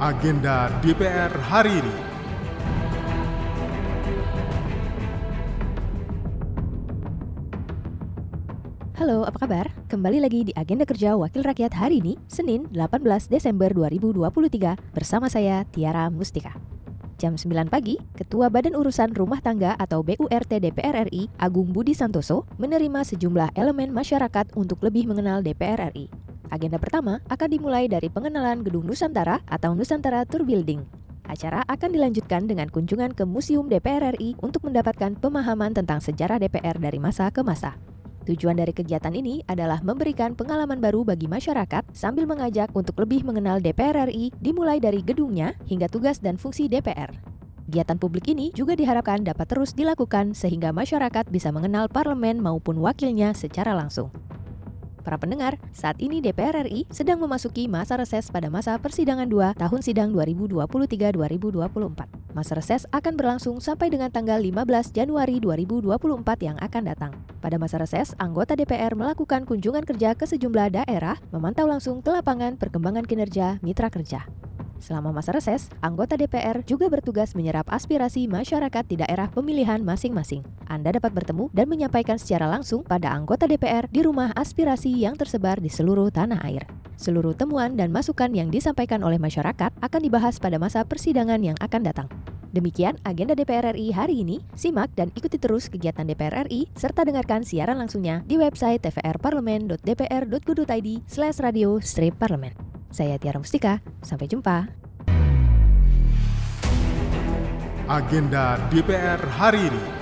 agenda DPR hari ini. Halo, apa kabar? Kembali lagi di Agenda Kerja Wakil Rakyat hari ini, Senin 18 Desember 2023, bersama saya Tiara Mustika. Jam 9 pagi, Ketua Badan Urusan Rumah Tangga atau BURT DPR RI, Agung Budi Santoso, menerima sejumlah elemen masyarakat untuk lebih mengenal DPR RI. Agenda pertama akan dimulai dari pengenalan Gedung Nusantara atau Nusantara Tour Building. Acara akan dilanjutkan dengan kunjungan ke Museum DPR RI untuk mendapatkan pemahaman tentang sejarah DPR dari masa ke masa. Tujuan dari kegiatan ini adalah memberikan pengalaman baru bagi masyarakat sambil mengajak untuk lebih mengenal DPR RI dimulai dari gedungnya hingga tugas dan fungsi DPR. Kegiatan publik ini juga diharapkan dapat terus dilakukan sehingga masyarakat bisa mengenal parlemen maupun wakilnya secara langsung. Para pendengar, saat ini DPR RI sedang memasuki masa reses pada masa persidangan 2 tahun sidang 2023-2024. Masa reses akan berlangsung sampai dengan tanggal 15 Januari 2024 yang akan datang. Pada masa reses, anggota DPR melakukan kunjungan kerja ke sejumlah daerah, memantau langsung ke lapangan perkembangan kinerja mitra kerja. Selama masa reses, anggota DPR juga bertugas menyerap aspirasi masyarakat di daerah pemilihan masing-masing. Anda dapat bertemu dan menyampaikan secara langsung pada anggota DPR di rumah aspirasi yang tersebar di seluruh tanah air. Seluruh temuan dan masukan yang disampaikan oleh masyarakat akan dibahas pada masa persidangan yang akan datang. Demikian agenda DPR RI hari ini. Simak dan ikuti terus kegiatan DPR RI serta dengarkan siaran langsungnya di website tvrparlemen.dpr.go.id slash radio strip parlemen. Saya Tiara Mustika, sampai jumpa. Agenda DPR hari ini.